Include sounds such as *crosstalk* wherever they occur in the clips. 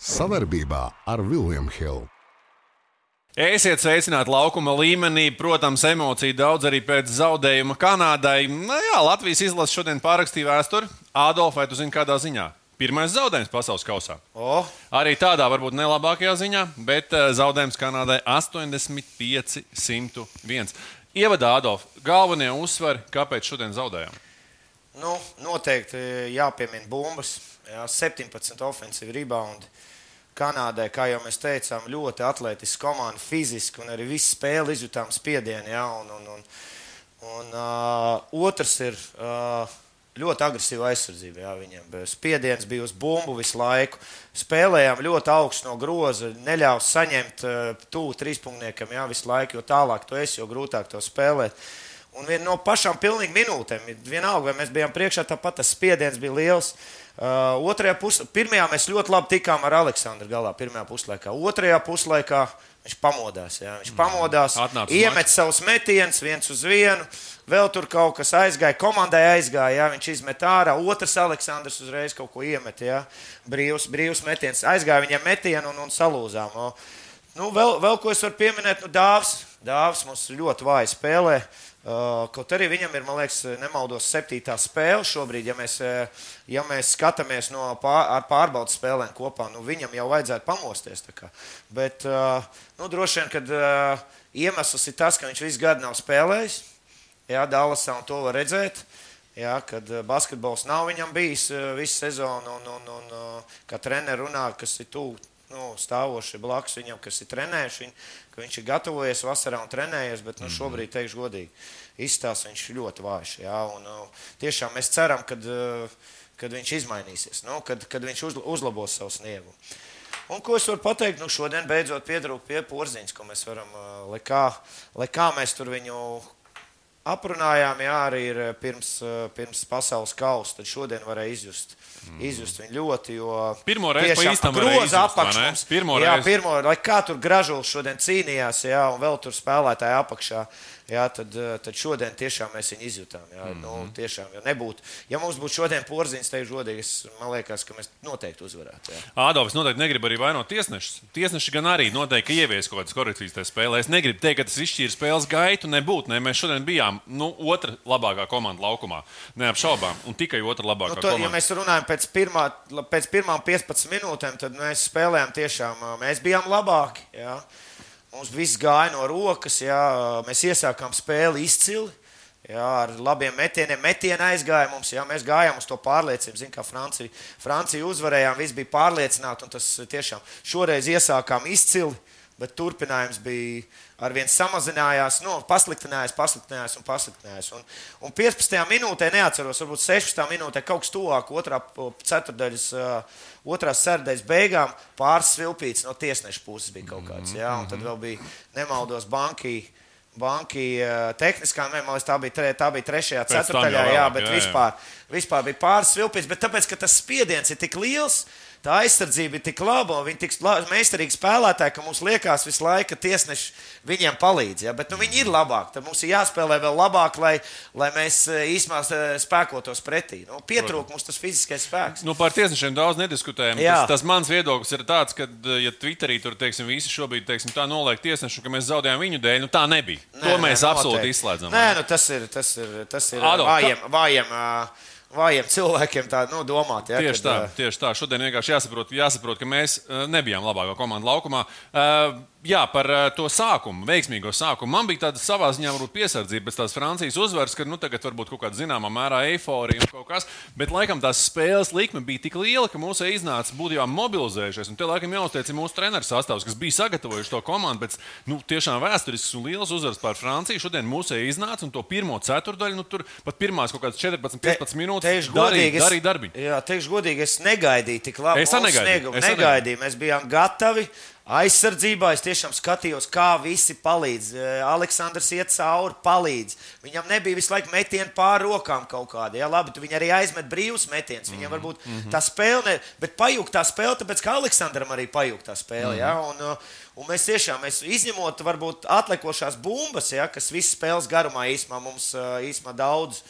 Savarbībā ar Vilniņu Hildu. Esiet sveicināti laukuma līmenī. Protams, emociju daudz arī pēc zaudējuma Kanādai. Nu, jā, Latvijas izlase šodien pārakstīja vēsturi. Ādolf, vai tu zini, kādā ziņā? Pirmais zaudējums pasaules kausā. O, Arī tādā varbūt nelabākajā ziņā, bet eh, zaudējums Kanādai 85-101. Ievadā Ādolf, galvenie uzsveri, kāpēc šodien zaudējām? nu, noteikti jāpiemina bumbas. Jā, 17 ofensīvi rebound. Kanādai, kā jau mēs teicām, ļoti atletiska komanda, fiziski un arī visu spēli izjutām spiedienu. Jā, un, un, un, un, uh, otrs ir uh, ļoti agresīva aizsardzība. Jā, viņiem spiediens bija uz bumbu visu laiku. Spēlējām ļoti augstu no groza, neļāva saņemt uh, tuvu trīspunktniekam jā, visu laiku, jo tālāk tu esi, jo grūtāk to spēlēt. Un vien no pašām pilnīgi minūtēm, vienalga, vai mēs bijām priekšā, tāpat tas spiediens bija liels. Uh, otrajā pusē, pirmajā mēs ļoti labi tikām ar Aleksandru galā, pirmajā puslaikā. Otrajā puslaikā viņš pamodās. Jā. Viņš pamodās, Atnāca uz iemet savus metienus viens uz vienu. Vēl tur kaut kas aizgāja, komandai aizgāja, jā, viņš izmet ārā. Otrs Aleksandrs uzreiz kaut ko iemet, jā, brīvs, brīvs metiens. Aizgāja viņam metienu un, un salūzām. O. Nu, vēl, vēl ko es varu pieminēt, nu, Dāvs. Dāvs mums ļoti vāji spēlē. Uh, kaut arī viņam ir, man liekas, nemaldos, septītā spēle šobrīd, ja mēs, uh, ja mēs skatāmies no pār, ar pārbaudas spēlēm kopā. Nu, viņam jau vajadzētu pamosties. Bet uh, nu, droši vien, kad uh, iemesls ir tas, ka viņš visu gadu nav spēlējis. Jā, Dallasā un to var redzēt. Jā, kad uh, basketbols nav viņam bijis uh, visu sezonu, un, un, un uh, kā treneris runā, kas ir tuvu nu, stāvoši blakus viņam, kas ir trenējuši viņu, ka viņš ir gatavojies vasarā un trenējies, bet nu, šobrīd, teikšu godīgi, izstāsta viņš ļoti vājš. Jā, un, uh, tiešām mēs ceram, kad, uh, kad viņš izmainīsies, nu, kad, kad viņš uzla- uzlabos savu sniegumu. Un ko es varu pateikt? Nu, šodien beidzot pietrūka pie porziņas, ko mēs varam, uh, lai kā, lai kā mēs tur viņu aprunājām, jā, arī ir uh, pirms, uh, pirms pasaules kausa, tad šodien varēja izjust. Izjust viņu ļoti, jo Pirmo reizi pa tiešām īstam varēja groza izjust, vai apakš ne? mums. Pirmo jā, reizi. pirmo, lai kā tur gražulis šodien cīnījās, jā, un vēl tur spēlētāji apakšā, jā, tad, eh, tad šodien tiešām mēs viņu izjutām. Jā, mm -hmm. nu, tiešām, jo nebūtu, ja mums būtu šodien porziņš, godīgi, es- man liekas, ka mēs noteikti uzvarētu. Jā. Ādolfs noteikti negrib arī vainot tiesnešus. Tiesneši gan arī noteikti ievies kaut kādas korekcijas tajā spēlē. Es negribu teikt, ka tas izšķīra spēles gaitu. Nebūtu. Ne? Mēs šodien bijām nu, otra labākā komanda laukumā. Neapšaubām. Un tikai otra labākā Nu, to, ja komanda. mēs runājam pēc, pirmā, pēc pirmām 15 minūtēm, tad mēs spēlējām tiešām, ā, mēs bijām labāki. Jā. Mums viss gāja no rokas, jā. mēs iesākām spēli izcili. Jā, ar labiem metieniem. Metieni aizgāja mums, jā, mēs gājām uz to pārliecību. Zinām, kā Francija, Francija uzvarējām, viss bija pārliecināti. Tas tiešām šoreiz iesākām izcili, bet turpinājums bija arvien samazinājās, nu, pasliktinājās, pasliktinājās un pasliktinājās. Un, un 15. minūtē, neatceros, varbūt 16. minūtē kaut kas tuvāk otrā ceturdaļas, otrās sērdaļas beigām pāris svilpīts no tiesneša puses bija kaut kāds. Jā, un tad vēl bija nemaldos banki. Banki ā, tehniskā, nemanāts, tā bija, tre, tā bija trešajā ceturtajā, jā, bet jā, jā. vispār, vispār bija pāris svilpīts. Bet tāpēc, ka tas spiediens ir tik liels, tā aizsardzība ir tik laba viņi tik la- meistarīgi spēlētāji, ka mums liekas visu laiku, ka tiesneši viņiem palīdz. Ja? Bet nu, viņi ir labāki. Tad mums ir jāspēlē vēl labāk, lai, lai mēs e, īstenībā e, spēkotos pretī. Nu, pietrūk mums tas fiziskais spēks. Nu, par tiesnešiem daudz nediskutējam. Jā. Tas, tas mans viedoklis ir tāds, ka, ja Twitterī tur teiksim, visi šobrīd teiksim, tā noliek tiesnešu, ka mēs zaudējām viņu dēļ, nu tā nebija. Nē, to mēs nē, absolūti noteikti. izslēdzam. Nē, nu, tas ir, tas ir, tas ir Ado, vājiem, vājiem, ā, vājiem cilvēkiem tā nu, domāt. Ja, Tieši tā, tieši tā. Šodien vienkārši jāsaprot, jāsaprot ka mēs eh, nebijām labākā komanda laukumā. Eh, Jā, par eh, to sākumu, veiksmīgo sākumu. Man bija tāda savā ziņā, piesardzība pēc tās Francijas uzvaras, ka nu, tagad varbūt kaut kāda zināmā mērā eiforija un kaut kas. Bet laikam tās spēles likme bija tik liela, ka mūsu iznāca būtībā mobilizējušies. Un te laikam jāuzteic mūsu treneru sastāvs, kas bija sagatavojuši to komandu pēc nu, tiešām vēsturiskas un lielas uzvaras pār Franciju. Šodien mūsu iznāca un to pirmo ceturdaļu, nu, tur pat pirmās kaut kādas 14, 15 minūtes Teikšu godīgi, es- darīja darbiņu. Jā, teikšu godīgi, es negaidīju tik labu Es negaidīju, es Negaidīju. Mēs bijām gatavi. Aizsardzībā es tiešām skatījos, kā visi palīdz. Eh, Aleksandrs iet cauri, palīdz. Viņam nebija visu laiku metieni pāri rokām kaut kādi. Jā, labi, viņi arī aizmet brīvus metienus. Viņam varbūt mm -hmm. tā spēle, ne, bet pajūgt tā spēle, tāpēc ka Aleksandram arī pajūgt tā spēle. Mm -hmm. jā, un, uh, Un mēs tiešām, mēs izņemot varbūt atlikušās bumbas, ja, kas visas spēles garumā īsumā mums uh, īsumā daudz,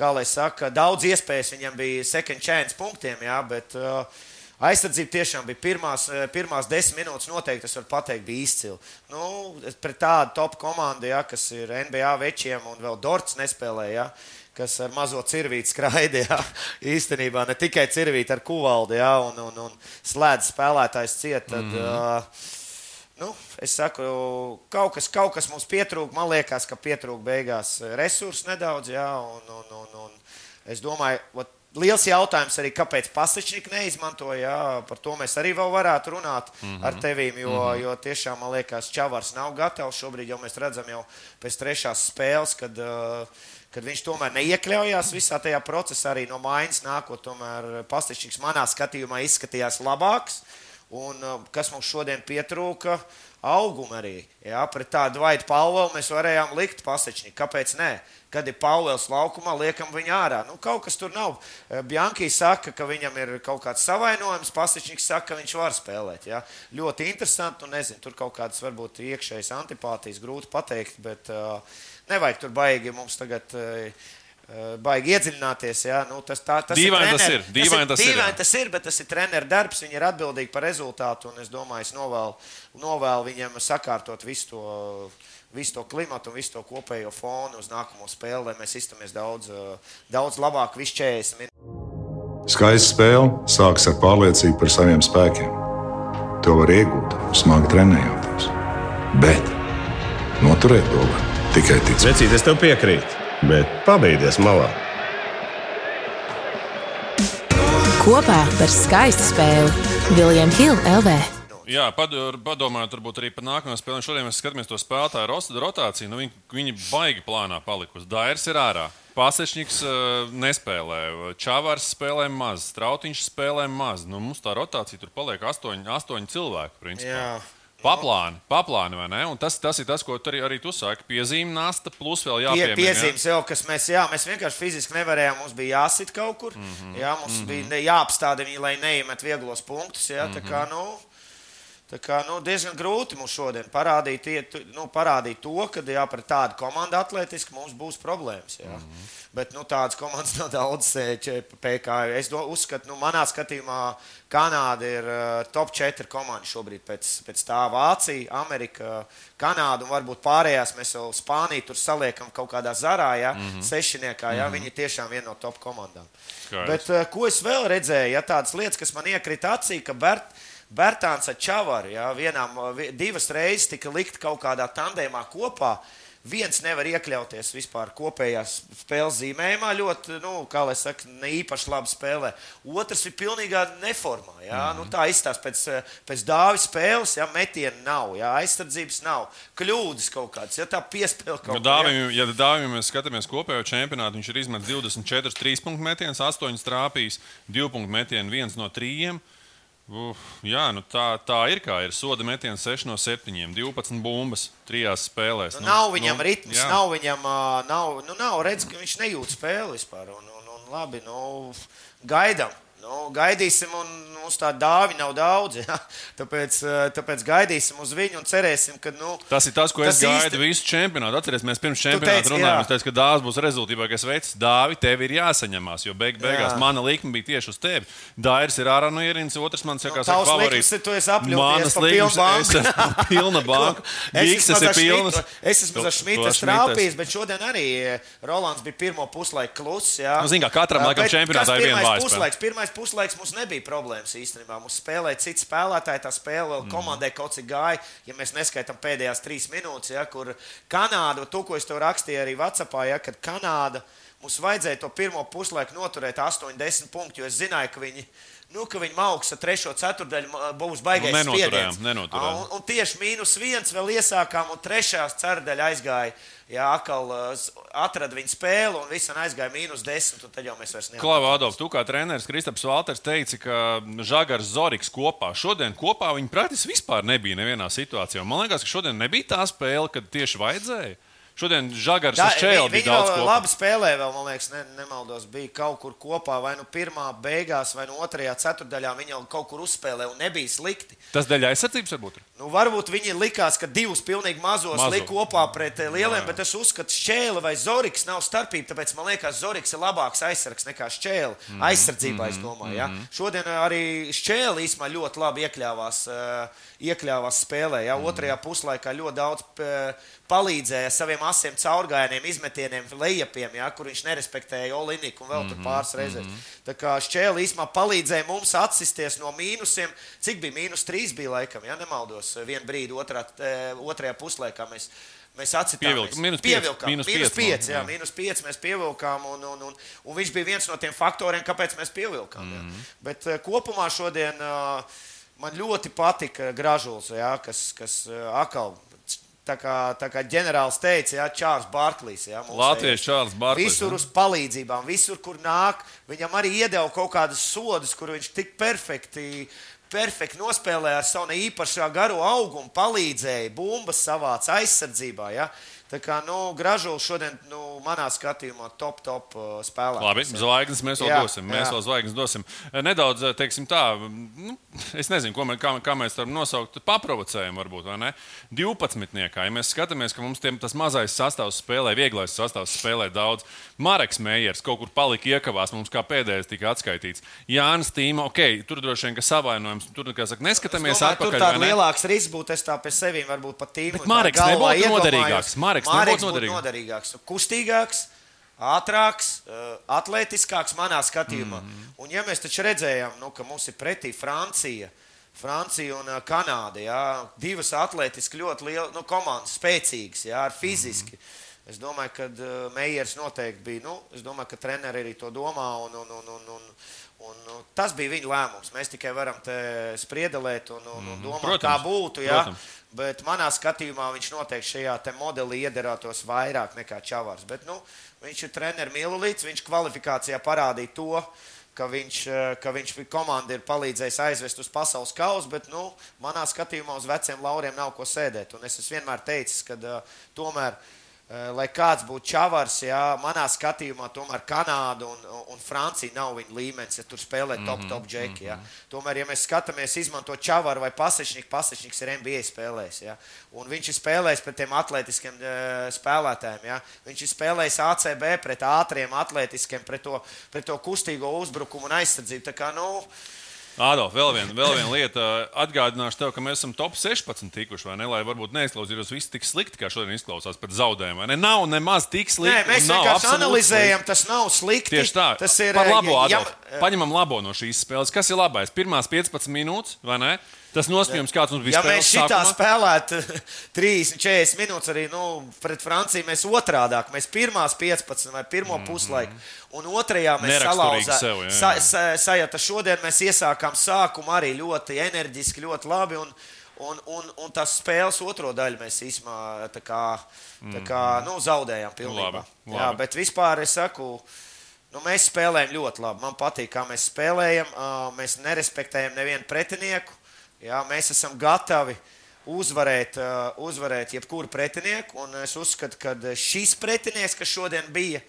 kā lai saka, daudz iespējas viņam bija second chance punktiem, jā, bet uh, Aizsardzība tiešām bija pirmās, eh, pirmās desmit minūtes, noteikti es varu pateikt, bija izcila. Nu, pret tādu top komandu, ja, kas ir NBA večiem un vēl Dorts nespēlēja. Ja, kas ar mazo cirvīti skraidīja. *laughs* Īstenībā ne tikai cirvīti ar kuvaldi ja, un, un, un slēdz spēlētājs ciet. Tad, mm. uh, nu, es saku, kaut kas, kaut kas mums pietrūka. Man liekas, ka pietrūka beigās resursu nedaudz. Ja, un, un, un, un es domāju, ot, Liels jautājums arī, kāpēc Pasečnika neizmantoja. Jā, par to mēs arī vēl varētu runāt mm -hmm. ar tevīm, jo, mm -hmm. jo tiešām man liekas, Čavars nav gatavs. Šobrīd jau mēs redzam, jau pēc trešās spēles, kad, uh, kad viņš tomēr neiekļaujās visā tajā procesā, arī no mājas nākot. Tomēr Pasečniks manā skatījumā izskatījās labāks. Un, uh, kas mums šodien pietrūka? Auguma arī. Jā, pret tādu vaidu Pāvelu mēs varējām likt Pasečniku. Kāpēc? Nē? kad ir Pāvils laukumā, liekam viņu ārā. Nu, kaut kas tur nav. Eh, Bjankī saka, ka viņam ir kaut kāds savainojums, Pasičņiks saka, ka viņš var spēlēt. Ja? Ļoti interesanti, un nezinu, tur kaut kādas varbūt iekšējas antipātijas, grūti pateikt, bet uh, nevajag tur baigi mums tagad. Uh, baigi iedziļināties. Ja? Nu, tas tā, tas dīvaini tas ir. Dīvaini tas, tas, ir, dīvaini tas ir, bet tas ir treneru darbs. Viņi ir atbildīgi par rezultātu. Es domāju, es novēlu, novēlu viņiem sakārtot visu to visu to klimatu un visu to kopējo fonu uz nākamo spēli, lai mēs iztamies daudz, eh, daudz labāk, visu 40 minūtes. Skaista spēle sākas ar pārliecību par saviem spēkiem. To var iegūt, smagi trenējoties. Bet noturēt to var tikai ticēt. Vecīt, es tev piekrītu, bet pabeigties malā. Kopā par skaistu spēli Viljams Hilde LV. Jā, padomājot varbūt arī par nākamo spēli. Šodien mēs skatāmies to spēlētāju rotāciju. Nu, viņi, viņi baigi plānā palikusi. Dairs ir ārā. Pasečniks uh, nespēlē, Čavārs spēlē maz, Strautiņš spēlē maz. Nu, mums tā rotācija tur paliek astoņi, astoņi cilvēki. Principā. Jā. Paplāni, paplāni, vai ne? Un tas, tas ir tas, ko arī, arī tu saki. Piezīme nasta, plus vēl jāpiemina. Pie, piezīmes jau, kas mēs, jā, mēs vienkārši fiziski nevarējām. Mums bija jāsit kaut kur. Mm -hmm. Jā, mums mm -hmm. bija jāapstāda viņi, lai neiemet vieglos punktus. Jā, mm -hmm. tā kā, nu, Tā kā, nu, diezgan grūti mums šodien parādīt, nu, parādīt to, ka jā, pret tādu komandu atletiski mums būs problēmas. Jā. Mm -hmm. Bet nu, tādas komandas *laughs* nav daudz. PK. Es do, uzskatu, nu, manā skatījumā, Kanāda ir uh, top 4 komanda šobrīd pēc, pēc tā Vācija, Amerika, Kanāda un varbūt pārējās mēs jau Spāniju tur saliekam kaut kādā zarā, ja, mm -hmm. sešiniekā. Ja, mm -hmm. Viņi tiešām viena no top komandām. Skaidrs. Bet uh, ko es vēl redzēju, ja tādas lietas, kas man iekrita acī, ka Berts Bērtāns ar Čavaru. Ja, vienām, divas reizes tika likt kaut kādā tandēmā kopā. Viens nevar iekļauties vispār kopējā spēles zīmējumā, ļoti, nu, kā lai saka, ne īpaši labi spēlē. Otrs ir pilnīgā neformā. Ja? Mm -hmm. nu, tā izstāsta pēc, pēc dāvis spēles, ja metiena nav, ja aizsardzības nav, kļūdas kaut kādas, ja tā piespēle kaut nu, kāda. Ja, dāvim mēs skatāmies kopējo čempionātu, viņš ir izmetis 24 trīs punktu metienus, 8 trāpījis, 2 punktu metienu, 1 no 3. Uh, jā, nu tā, tā ir. Kā ir soda metiens 6 no 7, 12 bumbas trijās spēlēs. Nu, nav viņam nu, ritms, jā. nav viņam, nav, nu, nav redz, ka viņš nejūt spēli vispār. Un, un, un labi, nu, gaidām. Nu, gaidīsim, un mums tā dāvana nav daudz. Ja? *laughs* Tāpēc, eh, tāpēc gaidīsim uz viņu un cerēsim, ka. Nu, tas ir tas, ko tas es gaidu īsti... visu čempionātu. Atcerieties, mēs pirms čempionāta runājām. Teicu, ka dāvana būs rezultātīgākais veids. Dāvi, tev ir jāsaņemās, jo beig, beigās jā. mana likme bija tieši uz tevi. Dairis ir ārā no ierīnas, otrs man saka, nu, kas favorīts. Tu esi apļūties pa pilnu *laughs* banku. Es pilna banka. Es, esmu ar Šmita strāpījis, bet šodien arī eh, Rolands bija pirmo puslaiku kluss. Nu, zin, kā katram laikam čempionātā ir viena vājā. Pirmais puslaiks mums nebija problēmas īstenībā. Mums spēlēja citi spēlētāji, tā spēle vēl mm. komandai kaut cik gāja. Ja mēs neskaitām pēdējās trīs minūtes, ja, kur Kanāda, to, ko es tev rakstīju arī Vācijā, ja, kad Kanāda mums vajadzēja to pirmo puslaiku noturēt 80 punktus, jo es zināju, ka viņi. Nu, ka viņi augs ar trešo ceturdaļu būs baigais nu, nenoturējām, nenoturējām. Un, un tieši mīnus viens vēl iesākām, un trešā ceturdaļa aizgāja Jā, atkal uh, atrada viņa spēli un viss aizgāja mīnus 10. Tad jau mēs vairs nevaram. Klau, Adolf, tu kā treneris Kristaps Valters teica, ka Žagars Zoriks kopā. Šodien kopā viņi praktiski vispār nebija nevienā situācijā. Man liekas, ka šodien nebija tā spēle, kad tieši vajadzēja. Šodien Žagars Da, Čēlis bija daudz kopā. labi spēlēja, vēl, man liekas, ne, nemaldos. Bija kaut kur kopā, vai nu pirmā beigās, vai nu otrajā ceturdaļā. Viņi jau kaut kur uzspēlēja un nebija slikti. Tas dēļ aizsardzības varbūt. Nu, varbūt viņi likās, ka divus pilnīgi mazos Mazo. Lika kopā pret eh, lieliem, bet es uzskatu, ka Šķēle vai Zorigs nav starpība. Tāpēc man liekas, Zorigs ir labāks aizsargs nekā Šķēle. Mm -hmm. Aizsardzībā, es domāju. Ja? Šodien arī Šķēle īstenībā ļoti labi iekļāvās, eh, iekļāvās spēlē. Ja? Otrajā puslaikā ļoti daudz eh, palīdzēja saviem asiem caurgājieniem, izmetieniem, lejapiem, ja? kur viņš nerespektēja Oliniku un vēl tur pāris reizes. Tā kā Šķēle īstenībā palīdzēja mums atsisties no mīnusiem. Cik bija mīnus trīs, bija laikam, ja nemaldos, vienu brīdi otrā, eh, otrajā puslaikā. Mēs, Mēs pievilkām. mīnus Mīnus pieci, pieci, jā, jā. mīnus pieci mēs pievilkām, un, un, un, un viņš bija viens no tiem faktoriem, kāpēc mēs pievilkām. Mm Mhm. -hmm. Bet uh, kopumā šodien uh, man ļoti patika Gražuls, jā, kas, kas atkal. Tā kā, tā kā ģenerālis teica, Jā, Čārlis Barklīs. Jā, Latvijas. Čārlis Barklīs, Visur uz palīdzībām, visur, kur nāk, viņam arī iedeva kaut kādas sodas, kur viņš tik perfekti, perfekti nospēlēja ar savu īpašā garo augumu, palīdzēja, bumbas savāca aizsardzībā. Ja? Tā kā nu, Gražulis šodien, nu, manā skatījumā, top, top uh, spēlētājs. Labi, zvaigznes mēs vēl Jā, dosim. Mēs jā. vēl zvaigznes dosim. Nedaudz, teiksim, tā, nu, es nezinu, mēs, kā, kā mēs varam nosaukt. Paprovocējam, varbūt, vai ne? 12. Ja mēs skatāmies, ka mums tiem, tas mazais sastāvs spēlē, vieglais sastāvs spēlē daudz. Mareks Meijers kaut kur palika iekavās, mums kā pēdējais tika atskaitīts. Jānis Tīma, ok, tur droši vien, ka savainojums, tur, kā saka, neskatāmies Domāju, tur atpakaļ. tāds vai ne? lielāks risks būtu. Es tā pie sevis varbūt pat. Bet Mareks nebūtu noderīgāks. Mareks nebūtu būtu noderīgāks. noderīgāks. Kustīgāks, ātrāks, atletiskāks manā skatījumā. Mm -hmm. Un ja mēs taču redzējām, nu, ka mums ir pretī Francija. Francija un Kanāda. Jā, divas atletiski ļoti lielas nu, komandas, spēcīgas, jā, ar fiziski. Mm -hmm. Es domāju, ka uh, Meijers noteikti bija. Nu, es domāju, ka treneri arī to domā. Un, un, un, un, un, un, un tas bija viņa lēmums. Mēs tikai varam spriedelēt un, un, un domāt, Protams, kā būtu. Jā. protams. Bet manā skatījumā viņš noteikti šajā modelī iedarētos vairāk nekā Čavars. Bet, nu, viņš ir treneris Milulīts, viņš kvalifikācijā parādīja to, ka viņš, eh, ka viņš komandai ir palīdzējis aizvest uz pasaules kausa, bet nu, manā skatījumā uz veciem lauriem nav ko sēdēt. Un es vienmēr teicis, ka uh, tomēr. Eh, Lai kāds būtu čavars, jā, manā skatījumā, tomēr Kanāda un, un Francija nav viņa līmenis, ja tur spēlē top, top džeki. Ja. Tomēr, ja mēs skatāmies, izmanto čavaru vai pasečniku, pasečniks ir NBA spēlējis. Ja. Un viņš ir spēlējis pret tiem atletiskiem uh, spēlētājiem. Ja. Viņš ir spēlējis ACB pret ātriem, atletiskiem, pret to, pret to kustīgo uzbrukumu un aizsardzību. Tā kā, nu, Ādolf, vēl viena, vēl viena lieta. Atgādināšu tev, ka mēs esam top 16 tikuši, vai ne? Lai varbūt neizklausītos viss tik slikti, kā šodien izklausās pēc zaudējuma. Ne? Nav nemaz tik slikti. Nē, mēs vienkārši analizējam, tas nav slikti. Tieši tā, Tas ir par labo. ja- Ja, Paņemam labo no šīs spēles. Kas ir labais? Pirmās 15 minūtes, vai ne? Tas noskaņojums, kāds mums bija Ja mēs šitā sākumā. spēlētu *laughs* 30, 40 minūtes arī nu, pret Franciju, mēs otrādāk, mēs pirmās 15 vai pirmo mm -hmm. puslaiku, un otrajā mēs salauzām. jā, Sa, jā. sa, sajūta šodien mēs iesākām sākumu arī ļoti enerģiski, ļoti labi. Un, Un, un, un tas spēles otro daļu mēs īstenībā tā kā, tā kā, nu, zaudējām. Pilnībā. Labi, Jā, labi. bet vispār es saku, Nu, mēs spēlējam ļoti labi. Man patīk, kā mēs spēlējam. Mēs nerespektējam nevienu pretinieku. Jā, mēs esam gatavi uzvarēt, ā, uzvarēt jebkuru pretinieku. Un es uzskatu, ka šis pretinieks, kas šodien bija,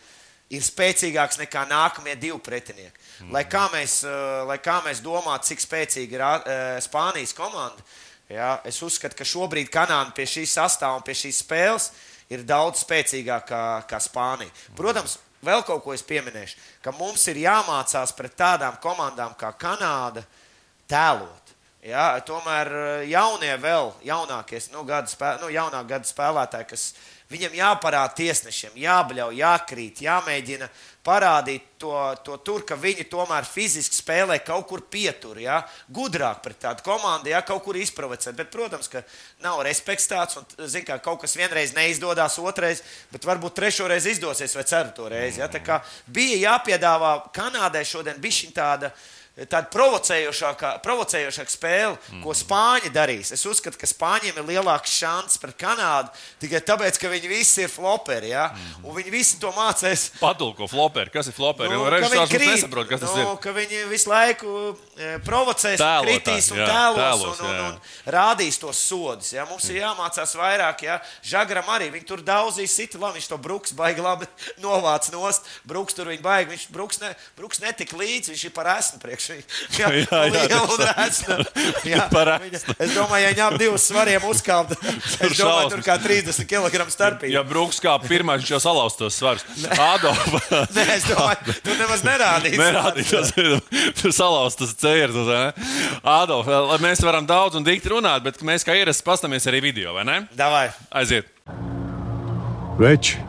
ir spēcīgāks nekā nākamie divi pretinieki. Mm. Lai, kā mēs, ā, lai kā mēs domātu, cik spēcīga ir Spānijas komanda, jā, es uzskatu, ka šobrīd Kanāda pie šīs sastāvā un pie šīs spēles ir daudz spēcīgāka kā, kā Spānija. Protams, vēl kaut ko es pieminēšu, ka mums ir jāmācās pret tādām komandām kā Kanāda tēlot. Ja, tomēr eh, jaunie, vēl jaunākie, nu, gada spē, nu, jaunā gada spēlētāji, kas viņam jāparāda tiesnešiem, jābļauj, jākrīt, jāmēģina parādīt to, to tur, ka viņi tomēr fiziski spēlē kaut kur pietur, ja, gudrāk pret tādu komandu, ja kaut kur izprovocēt. Bet, protams, ka nav respekts tāds, un zin, kā, kaut kas vienreiz neizdodas, otrais, bet varbūt trešoreiz izdosies vai ceturto reizi. Ja, tā kā bija jāpiedāvā Kanādai šodien šī tāda tāda provocējošāka, provocējošāka spēle, mm. ko Spāņi darīs. Es uzskatu, ka Spāņiem ir lielāks šāds pret Kanādu tikai tāpēc, ka viņi visi ir floperi. Ja? Mm. Un viņi visi to mācīs. Padulko floperi. Kas ir floperi? Nu, Režisors mums nesaprot, kas nu, tas ir. Viņi visu laiku e, provocēs, Tēlotā, kritīs un jā, tēlos, tēlos, un, un, jā. un rādīs tos sodus. Ja? Mums ir jāmācās vairāk. Ja? Žagaram arī viņi tur daudzīs sita, labi, viņš to bruks baigi labi *laughs* novāc nost. Bruks tur viņa baigi, viņš bruks, ne, bruks netika līdzi, viņš ir par esmu priekš. *laughs* Jā, Jā, jā. *laughs* Jā, Par viņa- Es domāju, ja viņam divus svariem uzkāpt, *laughs* es domāju, tur kā 30 kg starpība. Ja Brooks kā pirmais, viņš jau salauz tos svarus. Ādolf. Nē, es domāju, tu nemaz nerādīsi. Nerādīt, tas salauz tas cērs. Ādolf, lai mēs varam daudz un dikti runāt, bet mēs kā ierasts pastāmies arī video, vai ne? Davai. Aiziet. Veči,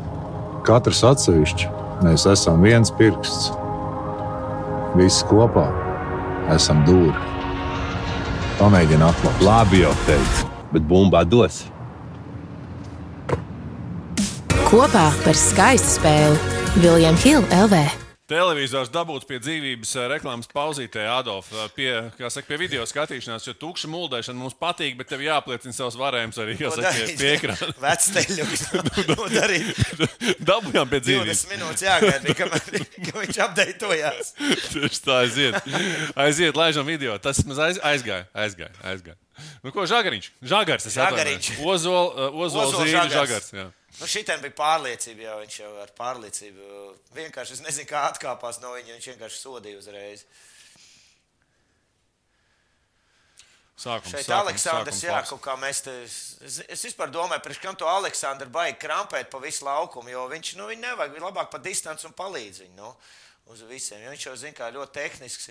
katrs atsevišķi, mēs esam viens pirksts. Visi kopā esam dūri. Pamēģini atklāt. Labi jau teicu, bet bumbā dos. Kopā par skaistu spēli Viljams Hilde LV. Televizors dabūts pie dzīvības eh, reklāmas pauzītē, Adolf, eh, pie, saka, pie video skatīšanās, jo tukša muldēšana mums patīk, bet tev jāapliecina savs varējums arī, kā saka, pie, pie ekrāna. *laughs* Vecteļuks. *laughs* Nu, darīt Dabūjām pie dzīvības. 20 minūtes jāgaida, kamēr ka viņš apdeitojās. *laughs* Tieši tā, aiziet. Aiziet, laižam video. Tas mums aiz, aizgāja, aizgāja, aizgāja. Nu, ko Žagariņš? Žagars, es atvainojos. Ozol, uh, Ozol Ozols zīme, Žagars. Žagars. Nu, Šitien bija pārliecība, jau viņš jau ar pārliecību vienkārši, nezinu, kā atkāpās no viņa, viņš vienkārši sodīja uzreiz. Sākums, Šeit sākums, Aleksandrs, sākums jā, kaut kā mēs te, es, es vispār domāju, priekš kam to Aleksandru baigi krampēt pa visu laukumu, jo viņš, nu, viņa nevajag, viņa labāk pa distanci un palīdz viņu, nu, uz visiem, jo viņš jau zina, kā ļoti tehnisks.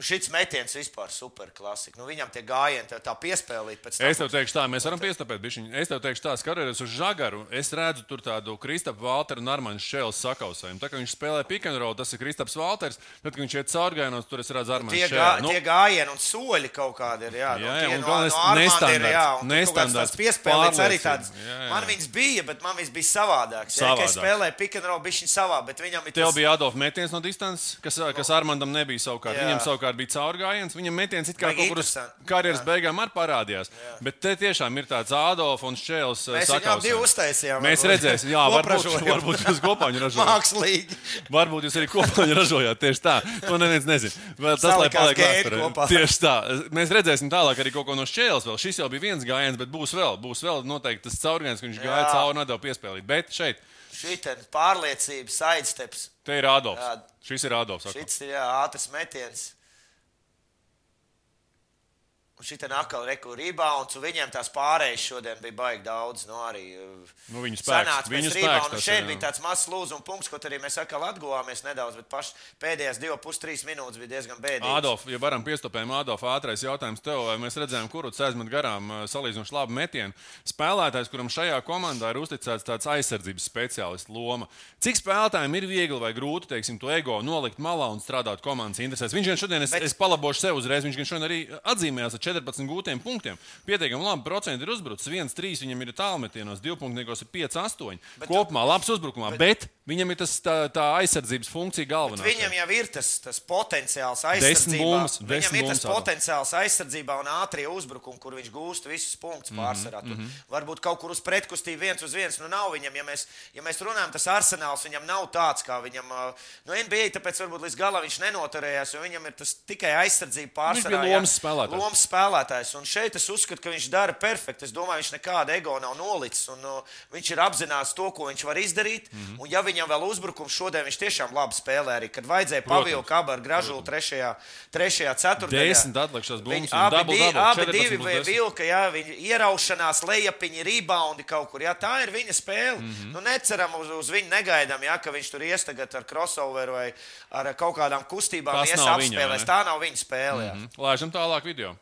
Nu, šis metiens vispār super klasika. Nu, viņam tie gājieni tā, tā piespēlīt. Es tev teikšu, tā, mēs varam piestapēt. Bišķiņ. Es tev teikšu, tā, skatoties uz Žagaru, es redzu tur tādu Kristapu Valteru un Armāņu Šēles sakausējumu. Tā kā viņš spēlē pikantrolu, tas ir Kristaps Valters, tad, kad viņš iet caurgājienos, tur es redzu Armāņu Tie, gā. Nu, tie gājieni un soļi kaut kādi ir. Jā, Jā, nu, jā, tie un no, galvenais no ir. nestandarts, Jā, un nestandarts piespēlēts arī tāds. Jā, jā. Man viņas bija, bet man viņas bija savādāks. Jā, ka es Savādāks. spēlēju pikantrolu, bija viņa savā, bet viņam ir Tev tas- bija Adolf metiens no distances, kas, kas Armandam nebija savukārt. Jā. Viņam savukārt bija caurgājiens. Viņam metiens it kā Baigi kaut kur uz karjeras beigām arī parādījās. Bet te tiešām ir tāds Adolf un Šķēls. Mēs viņam divu uztaisījām. Mēs varbūt. redzēsim, jā, varbūt, varbūt jūs kopā viņu *laughs* ražojat. Mākslīgi. Varbūt jūs arī kopā viņu ražojāt tieši tā. To neviens nezina. Vēl tas, lai Salikās paliek gēni vēsturē. kopā. Tieši tā. Mēs redzēsim tālāk arī kaut ko no šķēles. Vēl. Šis jau bija viens gājiens, bet būs vēl. Būs vēl noteikti tas caurgājiens, ka viņš gāja Jā. cauri un nedēļu piespēlīt. Bet šeit, Šī pārliecība, sidesteps. te ir Adolfs. Jā. Šis ir Adolfs. Šis ir jā, ātrs metiens. Un šī atkal ir rebounds, un viņiem tās pārējas šodien bija baigi daudz. Nu, arī, Nu, viņu spēks, viņu spēks tas Šeit jā. bija tāds mazs lūzuma punkts, ko arī mēs atkal atguvāmies nedaudz, bet paš, pēdējās 2,5-3 minūtes bija diezgan bēdīgas. Adolf, ja varam piestopēt, Adolf, ātrais jautājums tev, vai mēs redzējām, kurus aizmet garām ā, salīdzinoši labu metienu. Spēlētājs, kuram šajā komandā ir uzticēts tāds aizsardzības speciālists loma. Cik spēlētājiem ir viegli vai grūti, teiksim, to ego nolikt malā un strādāt komandas interesēs? Viņš gan šodien, es, Bet- es palabošu sev uzreiz, viņš gan šodien arī atzīmējās 14 gūtiem punktiem. Pietiekami labi procenti ir uzbrucis, 1-3 viņam ir tālmetienos, 2 punktniekos ir 5-8. Kopumā labs uzbrukumā, bet viņam ir tas tā, tā aizsardzības funkcija galvenā. Viņam jau ir tas, tas potenciāls aizsardzībā. bumbas, Viņam ir tas potenciāls aizsardzībā un ātrie uzbrukumi, kur viņš gūst visus Mhm, punktus pārsvarā. Mm -hmm. Varbūt kaut kur uz pretkustību viens uz viens. Nu, nav viņam, ja mēs, ja mēs runājam, tas arsenāls viņam nav tāds, kā viņam. ā, Nu, NBA tāpēc varbūt līdz galam viņš nenoturējās, jo viņam ir tas tikai aizsardzība pārsvarā. bija jā, lomas spēlētājs. Spēlētājs. Un šeit es uzskatu, ka viņš dara perfekti. Es domāju, viņš nekāda ego nav nolicis. Un, uh, viņš ir apzināts to, ko viņš var izdarīt. Mm. -hmm. Un, ja viņam vēl uzbrukums šodien, viņš tiešām labi spēlē arī. Kad vajadzēja pavilkt kabu ar gražulu trešajā, trešajā ceturtajā. Desmit atlikušās bumbas abi, double, di, double, abi 14 divi vai 10. vilka, jā, viņi ieraušanās, lejapiņi, reboundi kaut kur. Jā, tā ir viņa spēle. Mm. -hmm. nu, neceram uz, uz viņu, negaidām, jā, ka viņš tur ies tagad ar crossover vai ar kaut kādām kustībām. Tas ies viņa, apspēlēs. tā nav viņa spēle. Mm -hmm. Lēšam tālāk video.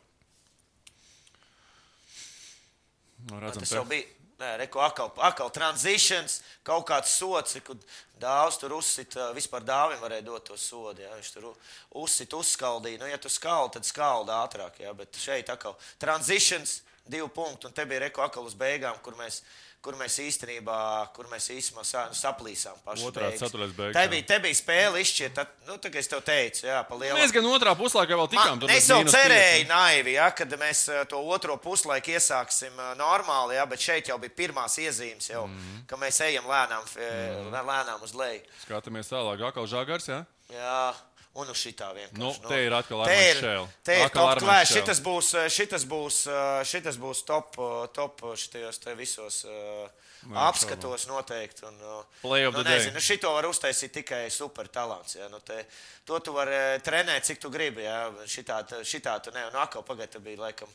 Nu, Redzam, Tas jau bija. Nē, reku, akal, akal transitions, kaut kāds sots, kur dāvs tur uzsit, ā, vispār dāvim varēja dot to sodu. Jā. Viņš tur u- uzsit, uzskaldīja. Nu, ja tu skaldi, tad skaldi ātrāk. Jā. Bet šeit atkal transitions, divi punkti, un te bija reko akal uz beigām, kur mēs, kur mēs īstenībā, kur mēs īstenībā sā, nu, saplīsām paši. Otrā ceturtais beigas, Te jā. bija, te bija spēle izšķirt, tad, nu, tā kā es tev teicu, jā, pa lielu. Mēs gan otrā puslaikā vēl tikām. tur Es jau cerēju, pieci. naivi, ja, kad mēs eh, to otro puslaiku iesāksim eh, normāli, ja, bet šeit jau bija pirmās iezīmes, jau, mm. -hmm. ka mēs ejam lēnām, mm -hmm. lēnām uz leju. Skatāmies tālāk, atkal žagars. Ja? Jā, un uz šitā vienkārši. Nu, te ir atkal ir, Šēl. te ir klāsts. Šēl. Šitas būs, eh, šitas būs, eh, šitas būs top, eh, top šitajos visos uh, apskatos noteikti. Un, nu, nezinu, šito var uztaisīt tikai super talants. Ja, nu, te, to tu vari trenēt, cik tu gribi. Ja, šitā, šitā tu ne. Un atkal pagaidi, bija laikam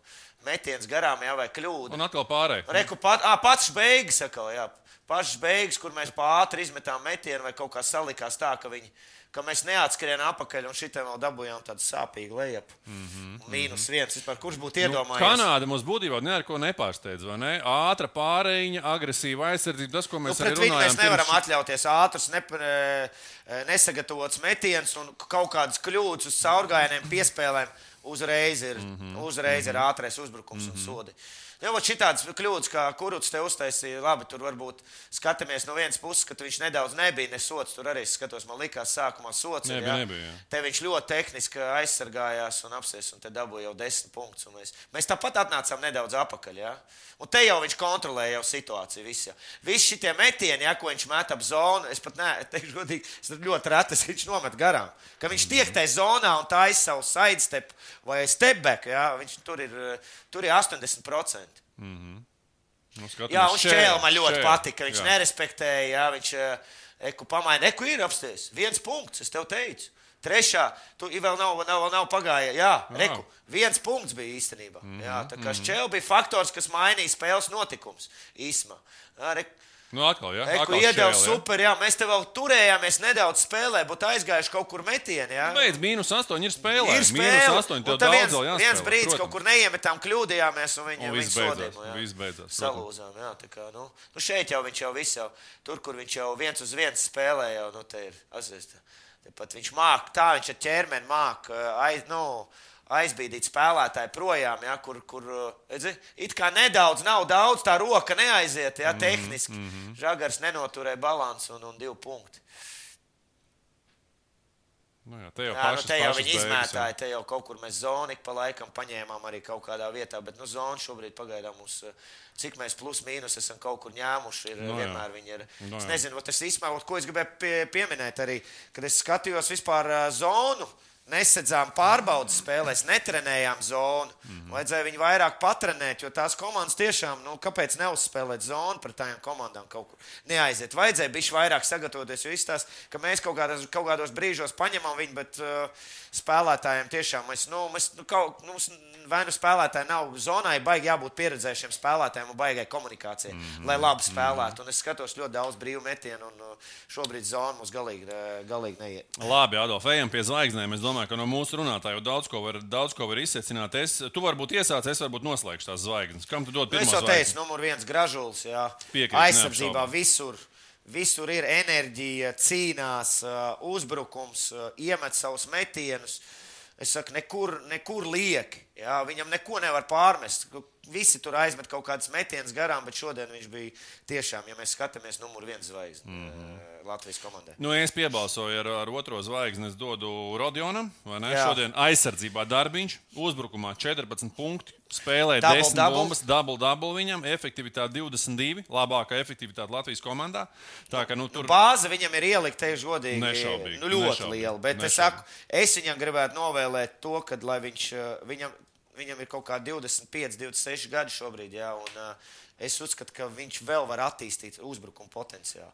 metiens garām, ja, vai kļūda. Un atkal pārējais. Reku pat, à, pats beigas, atkal, jā. Pašas beigas, kur mēs pāri izmetām metienu, vai kaut kā salikās tā, ka, viņi, ka mēs neatskrējām apakaļ un šitiem vēl dabūjām tādu sāpīgu lejup. Mm -hmm, Mīnus viens. Vispār, kurš būtu Mhm, Nu, iedomājies? Kanāda mums būtībā neko nepārsteidz. Ne? Ātra pārējiņa, agresīva aizsardzība, tas, ko Nu, mēs pret arī runājam. mēs nevaram pirms- atļauties ātrus, ne, e, nesagatavots metiens un kaut kādas kļūdas uz caurgājieniem, piespēlēm. Uzreiz ir, mm Mhm. -hmm. uzreiz ir ātrais uzbrukums mm -hmm. un sodi. Nu, vot šitādas kļūdas, kā Kuruts te uztaisīja, labi, tur varbūt skatāmies no vienas puses, ka viņš nedaudz nebija ne sots. Tur arī skatos, man likās, sākumā sots. ir, Nebija, jā. nebija, jā. Te viņš ļoti tehniski aizsargājās un apsies, un te dabūja jau desmit punktus. un Mēs, mēs tāpat atnācām nedaudz atpakaļ. Ja? Un te jau viņš kontrolēja jau situāciju. Visu, ja. Visi šie metieni, ja, ko viņš met ap zonu, es pat ne, teikšu, godīgi, es ļoti reti *laughs* viņš nomet garām. Ka viņš tiek tajā zonā un taisa savu sidestep vai stepback, ja? viņš tur ir, tur ir 80%. Nu, skatāmies, Jā, un Šķēle man ļoti Šķēle, patika. Viņš jā. nerespektēja, jā, viņš eh, eku pamaina, eku ir apsties. Viens punkts, es tev teicu. Trešā, tu vēl nav, nav, nav pagāja. Jā, reku, viens punkts bija īstenībā. Mm -hmm. Jā, tā kā Šķēle bija faktors, kas mainīja spēles notikumus īsumā. Nu, atkal, jā. Eku iedeva super, jā, mēs te vēl turējāmies nedaudz spēlē, būtu aizgājuši kaut kur metienā. Jā. Beidz, mīnus 8 ir spēlē. Ir Mīnus spēle. 8, Un tev tad daudz viens, jāspēlē. viens brīdis, protams. kaut kur neiemetām, kļūdījāmies, un viņi viņi viss beidzās, viss beidzās. Salūzām, jā, tā kā, nu, nu šeit jau viņš jau viss jau, tur, kur viņš jau viens uz viens spēlē, jau, nu, te ir, atzīst, tepat viņš māk, tā viņš ar ķermeni māk, aiz, nu, aizbīdīt spēlētāju projām, ja, kur, kur redzi, it kā nedaudz, nav daudz, tā roka neaiziet, ja, tehniski. Mm -hmm. Žagars nenoturēja balansu un, un divi punkti. Nu, jā, te jau Jā, nu te jau viņi izmētāja, te jau kaut kur mēs zonu pa laikam paņēmām arī kaut kādā vietā, bet nu, zona šobrīd pagaidām mums, cik mēs plus mīnus esam kaut kur ņēmuši, ir Nu jā. vienmēr viņi ir. Nu Es jā. nezinu, ot es īstenībā, ko es gribēju pie, pieminēt arī, kad es skatījos vispār zonu. Nesedzām pārbaudas spēlēs, netrenējām zonu. Mm. -hmm. Vajadzēja viņu vairāk patrenēt, jo tās komandas tiešām, nu, kāpēc neuzspēlēt zonu pret tām komandām kaut kur neaiziet. Vajadzēja bišķi vairāk sagatavoties, jo izstāst, ka mēs kaut kādos, kaut kādos brīžos paņemam viņu, bet uh, spēlētājiem tiešām mēs, nu, mēs nu, kaut, nu, mums vai nu spēlētāji nav zonai, baigi jābūt pieredzējušiem spēlētājiem un baigai komunikācijai, mm -hmm. lai labi spēlētu. Un es skatos ļoti daudz brīvu metienu, un uh, šobrīd zona mums galīgi, uh, galīgi neiet. Labi, Adolf, ejam pie zvaigznēm. Es domāju, ka no mūsu runātājiem jau daudz ko var, daudz ko var izsecināt. Es, tu varbūt iesāc, es varbūt noslēgšu tās zvaigznes. Kam tu dod Nu, pirmo es jau teicu, numur viens gražulis. Jā. Piekrītu, Aizsardzībā neapšaubām. visur. Visur ir enerģija, cīnās, uh, uzbrukums, uh, iemet savus metienus. Es saku, nekur, nekur lieki. Jā, viņam neko nevar pārmest. Visi tur aizmet kaut kādas metienas garām, bet šodien viņš bija tiešām, ja mēs skatāmies, numur viens zvaigznes mm -hmm. Latvijas komandai. Nu, es piebalsoju ar, ar otro zvaigzni. Es dodu Rodionam, vai ne? Jā. Šodien aizsardzībā darbiņš, uzbrukumā 14 punkti, spēlē Double, 10 double. bumbas, double, double viņam, efektivitāte 22, labākā efektivitāte Latvijas komandā. Tā kā nu, tur Bāze viņam ir ielikt, teikšu, godīgi. Nešaubīgi, Nu, ļoti nešaubīgi, liela. Bet es nešaubīgi. saku, es viņam gribētu novēlēt to, ka lai viņš, eh, viņam, viņam ir kaut kādi 25, 26 gadi šobrīd. Jā, un, eh, Es uzskatu, ka viņš vēl var attīstīt uzbrukuma potenciālu.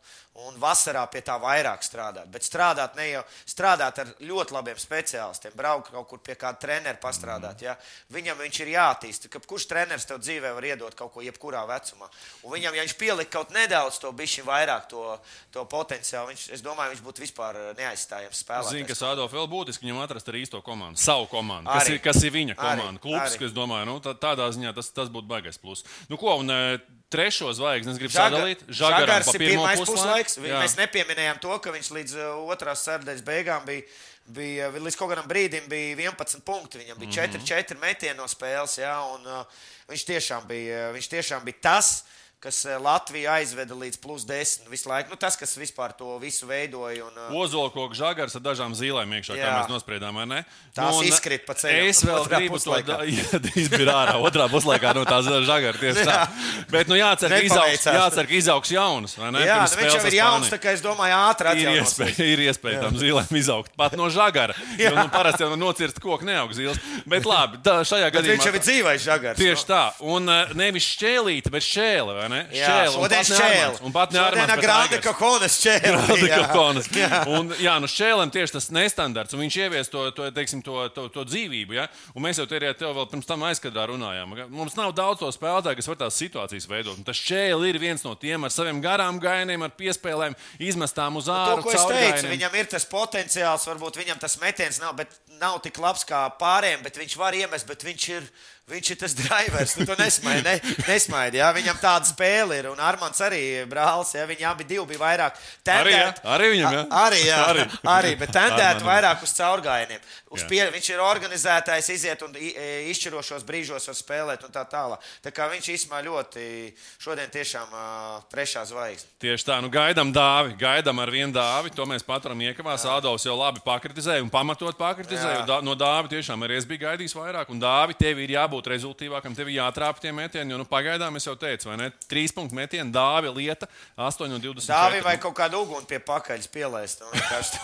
Un vasarā pie tā vairāk strādāt. Bet strādāt ne jau strādāt ar ļoti labiem speciālistiem, braukt kaut kur pie kāda trenera pastrādāt. Ja? Viņam viņš ir jāattīsta. Kurš treneris tev dzīvē var iedot kaut ko jebkurā vecumā? Un viņam, ja viņš pielika kaut nedaudz to bišķi vairāk to, to potenciālu, viņš, es domāju, viņš būtu vispār neaizstājams spēlētājs. Zinu, kas Adolf vēl būtiski viņam atrast arī īsto komandu, savu komandu, kas Arī. ir, kas ir viņa Arī, komanda. Klubs, arī. kas, domāju, nu, tā, tādā ziņā tas, tas būtu baigais plus. Nu, ko, un e, trešo zvaigzni Žaga- sadalīt. Žagars ir pirmais puslaiks. Jā. Mēs nepieminējām to, ka viņš līdz uh, otrās sērijas beigām bija, bija līdz kaut kādam brīdim bija 11 punkti. Viņam bija 4, Mhm. 4 metieni no spēles. Jā, un, uh, viņš, tiešām bija, viņš tiešām bija tas, kas uh, Latviju aizveda līdz plus 10 visu laiku. Nu, tas, kas vispār to visu veidoja. Un, uh, Ozolkoks žagars ar dažām zīlēm iekšā, kā Jā. mēs nospriedām? Tās un izkrita pa ceļam Es vēl gribu to izbira *laughs* ārā otrā puslaikā no tās žagara tieši tā. Bet, nu, jācer, ka izaugs, jācer, ka izaugs jauns, jā, nu, viņš jau ir jauns, tā kā es domāju, ātri Ir iespēja, ir iespēja tam zīlēm izaugt. Pat no žagara. Jo nu, parasti jau no nocirst koku neaug zīles. Bet labi, tā, šajā gadījumā. viņš jau ir dzīvais žagars. Tieši tā. Un uh, nevis šķēlīte, bet šķēle, ne? Un šodien. Armands, Un pat ne Šodien Aigars. Kakonas šķēle. *laughs* Grāda kakonas. *laughs* Un, jā, nu šķēlēm tieši tas nestandarts, un viņš ievies to, to, teiksim, to, to, to dzīvību. Ja? Un mēs jau te arī tev vēl pirms tam aizkadrā runājām. Mums nav daudz to spēlētāju, kas var tās situācijas veidot. Un tas šķēle ir viens no tiem ar saviem garām gainiem, ar piespēlēm, izmestām uz To, ārā. ko es teicu, viņam ir tas potenciāls, varbūt viņam tas metiens nav, bet nav tik labs kā pārējiem, bet viņš var iemest, bet viņš ir, viņš ir tas drivers. Tu to nesmaidi, ne, nesmaidi jā. Viņam tāda spēle ir, un Armāns arī brālis, jā, viņi abi divi bija vairāk Arī, jā? tendēti. Arī viņam, jā? A- Arī, jā, *laughs* Arī. arī. bet tendēti vairāk uz caurgājieniem. Uz pie, viņš ir organizētājs, iziet un e, izšķirošos brīžos var spēlēt un tā tālāk. Tā kā viņš īstenībā ļoti šodien tiešām uh, trešā zvaigzne. Tieši tā, nu gaidām dāvi, gaidām ar vienu dāvi. To mēs paturam iekavās. Ādovs jau labi pakritizēja un pamatot pakritizēja. Jā. No dāvi tiešām arī es biju gaidījis vairāk. Un dāvi tev ir jābūt rezultātīvākam, tev jātrāp tie metieni. Jo nu, pagaidām es jau teicu, vai ne? Trīs punktu metieni, dāvi lieta 8 no 20. Dāvi vai kaut kādu uguni pie pakaļas pielaist.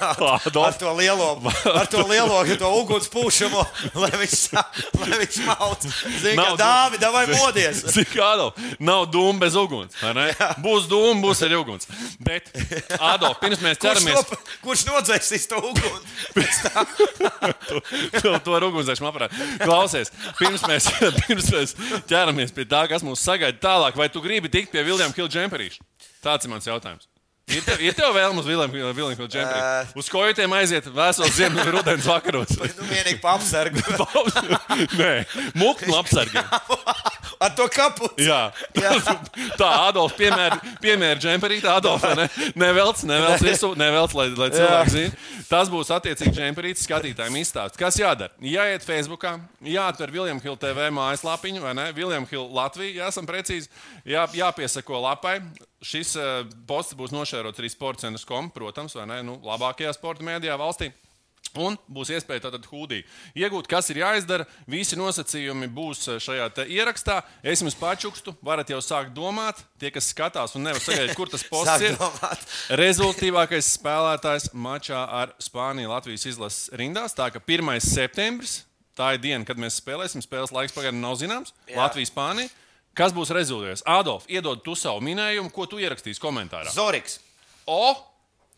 Adolf. *laughs* Ar to lielo, *laughs* ar to lielo to uguns pūšamo, *laughs* lai viņš, lai viņš mauc. Zini, Nav Dāvi, davai modies. Cik Ādolf, nav dūma bez uguns. vai ne? Būs dūma, būs arī uguns. Bet, Ādolf, pirms mēs Kurš, ķeramies nop, kurš nodzēsīs to uguni? to, to ar ugunsdzēsmu aparātu. Klausies, pirms mēs, *laughs* pirms mēs ķeramies pie tā, kas mūs sagaida tālāk, vai tu gribi tikt pie Viljama Hilda džemperīša? Tāds ir mans jautājums. Ir tev, ir tev vēlme uz Viljama Hilda džemperīša? Uz kojotiem aiziet vēsos ziemju *laughs* rudens vakaros. Nu, vienīgi pa apsargu. *laughs* Nē, muknu apsargiem. Ar to kapu. Jā, Jā. *laughs* tā Adolf piemēra, piemēra džemperīti. Adolf, ne? nevelc, nevelc visu, nevelc, lai, lai cilvēki zinātu. Tas būs attiecīgi džemperītis skatītājiem izstāsts. Kas jādara? Jāiet Facebookā, jāatver Viljams Hill TV mājaslapiņu, vai ne? Viljams Hill Latvija, ja esam precīzi, jā, jāpiesako lapai. Šis uh, posts būs nošērots arī sports.com, protams, vai ne? Nu, labākajā sporta mēdījā valstī. Un būs iespēja tātad hūdī iegūt, kas ir jāizdara. Visi nosacījumi būs eh, šajā ierakstā. Es jums pačukstu, varat jau sākt domāt. Tie, kas skatās un nevar sagaidīt, kur tas *laughs* posts Sāk ir. domāt. Rezultātīvākais spēlētājs mačā ar Spāniju Latvijas izlases rindās. Tā ka 1. septembris, tā ir diena, kad mēs spēlēsim. Spēles laiks pagaidām nav zināms. Jā. Latvijas Spānija. Kas būs rezultāts? Adolf, iedod tu savu minējumu, ko tu ierakstīsi komentārā. Zoriks. O!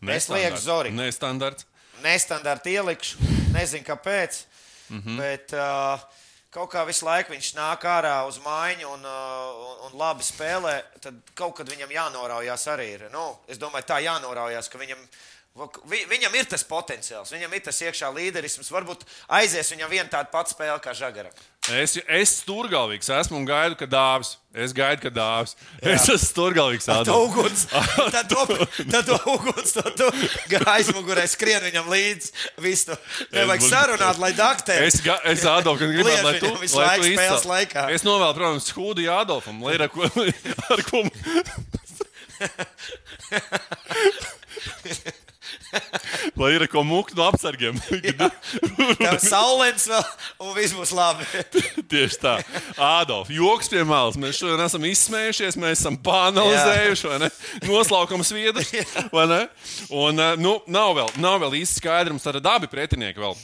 Es lieku Zoriku. Nestandarts. Nestandarta ielikšu. Nezinu, kāpēc. Mm. -hmm. Bet uh, kaut kā visu laiku viņš nāk ārā uz mājiņu un, uh, un, un labi spēlē. Tad kaut kad viņam jānoraujās arī. Ir. Nu, es domāju, tā jānoraujās, ka viņam. Vi- Viņam ir tas potenciāls, viņam ir tas iekšā līderisms. Varbūt aizies viņam viena tāda pati spēle kā Žagaram. Es, es stūrgalvīgs esmu un gaidu, ka dāvis. Es gaidu, ka dāvis. Es esmu stūrgalvīgs. Tā uguns, tad to, tad uguns, to, to aizmugurē skrien viņam līdzi. Visu nevajag sarunāt, lai daktē. Es, ga- es Adolf, kad gribētu, lai tu, visu lai laiku tu spēles laikā. Es novēlu, protams, Hūdiju Adolfam, lai ar ko. Ar ko *laughs* *laughs* Lai ir ko mukt no apsargiem. *laughs* Tev saulēns vēl, un viss būs labi. *laughs* Tieši tā. Ādolf, joks pie malas. Mēs šodien esam izsmējušies, mēs esam pāanalizējuši, *laughs* vai ne? Un, eh, nu, nav vēl, nav vēl īsti skaidrs, tad abi pretinieki vēl.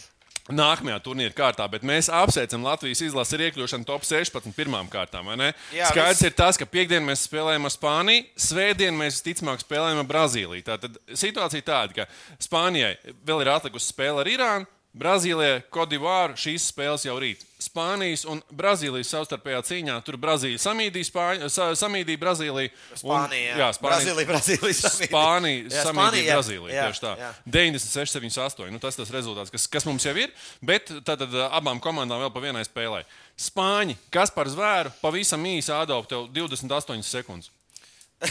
Nākamajā turnīra kārtā, bet mēs apsveicam Latvijas izlases ar iekļūšanu top 16 pirmām kārtām. Jā, Skaidrs viss. ir tas, ka piekdien mēs spēlējam ar Spāniju, svētdien mēs visticamāk spēlējam ar Brazīliju. Tātad situācija tāda, ka Spānijai vēl ir atlikusi spēle ar Irānu, Brazīlijai, Kodivāru šīs spēles jau rīt. Spānijas un Brazīlijas savstarpējā cīņā tur Brazīlija samīdīja, Spāņu, sa, samīdīja Brazīliju. un- Spānija. Jā, Spānija. Brazīlija, Brazīlija. samīdīja. Spānija Jā, samīdīja jā. Brazīliju. Jā, Tieši tā. jā. 96, 78. Nu, tas tas rezultāts, kas, kas mums jau ir. Bet tad uh, abām komandām vēl pa vienai spēlē. Spāņi, kas par zvēru, pavisam īsi ādaup tev 28 sekundes. *laughs*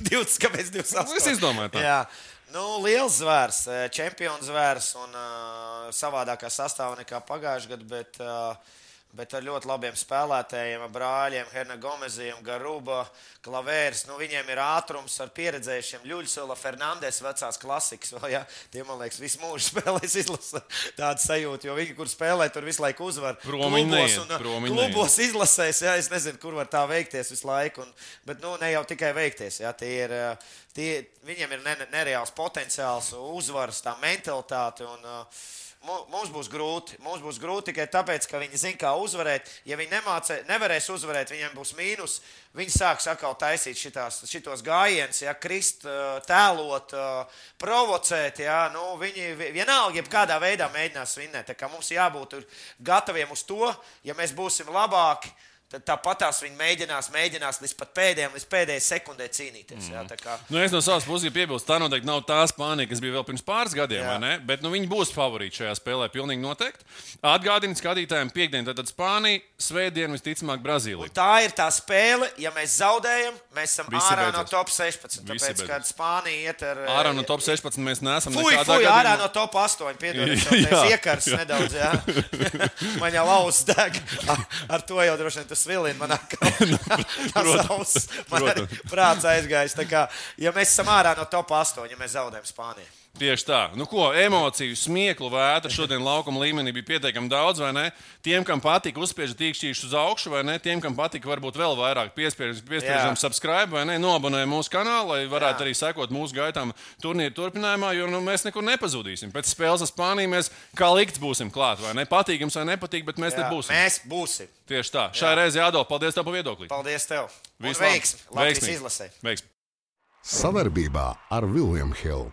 20, kāpēc 28? Es izdomāju tā. Jā. Nu, liels zvērs, eh, čempions zvērs un uh, savādākā sastāvā nekā pagājušajā gadā. Bet, uh, bet ar ļoti labiem spēlētājiem, ar brāļiem, Herna Gomeziem, Garuba, Klavērs. Nu, viņiem ir ātrums ar pieredzējušiem Ļuļsula, Fernandes, vecās klasikas. Vēl, ja? Tie, man liekas, visu mūžu *laughs* spēlēs izlasa tādu sajūtu, jo viņi, kur spēlē, tur visu laiku uzvar. Prom viņi klubos, izlasēs, ja es nezinu, kur var tā veikties visu laiku. Un, bet nu, ne jau tikai veikties, ja? tie ir, tie, viņiem ir ne, nereāls potenciāls, uzvaras, tā mentalitāte. Un, uh, Mums būs grūti. Mums būs grūti tikai tāpēc, ka viņi zina, kā uzvarēt. Ja viņi nemācē, nevarēs uzvarēt, viņiem būs mīnus. Viņi sāks atkal taisīt šitās, šitos gājienus, ja, krist, tēlot, provocēt. Ja, nu, viņi vi- vienalga, kādā veidā mēģinās kā Mums jābūt gataviem uz to, ja mēs būsim labāki. Tad tāpatās viņi mēģinās, mēģinās līdz pat pēdējiem, līdz pēdējai sekundē cīnīties. Mm. Jā, kā, Nu, es no savas puses gribu piebilst, tā noteikti nav tā Spānija, kas bija vēl pirms pāris gadiem? Bet nu, viņi būs favorīti šajā spēlē, pilnīgi noteikti. Atgādini skatītājiem, piekdien, tad Spānija, svētdien visticamāk Brazīlija. Tā ir tā spēle, ja mēs zaudējam, mēs esam Visi ārā beidzas. no top 16. Visi Tāpēc, beidzas. kad Spānija iet ar Ārā no top 16 mēs neesam. Fui, fui, ārā no top 8. Piedodiet, *laughs* iekars nedaudz. Jā. *laughs* Man jau lausa deg. Ar, *laughs* ar to jau droši vien tas vilina manā skatījumā. Man prāts aizgājis. Kā, ja mēs esam ārā no top 8, ja mēs zaudējam Spāniju. Tieši tā. Nu, ko, emociju, smieklu vētra šodien laukuma līmenī bija pietiekami daudz, vai ne? Tiem, kam patika, uzspiež tīkšķīšus uz augšu, vai ne? Tiem, kam patika, varbūt vēl vairāk piespiež, piespiežam Jā. subscribe, vai ne? Nobonē mūsu kanālu, lai varētu Jā. arī sekot mūsu gaitām turnīru turpinājumā, jo nu, mēs nekur nepazudīsim. Pēc spēles ar Spāniju mēs kā likts būsim klāt, vai ne? Patīkams vai nepatīk, bet mēs te Jā, būsim. mēs būsim. Tieši tā. Šai reizē jādod paldies tev par viedoklī. Paldies tev. Visu. Veiksmi! Veiksmīgi. izlasē! Veiksmi. Savarbībā ar William Hill.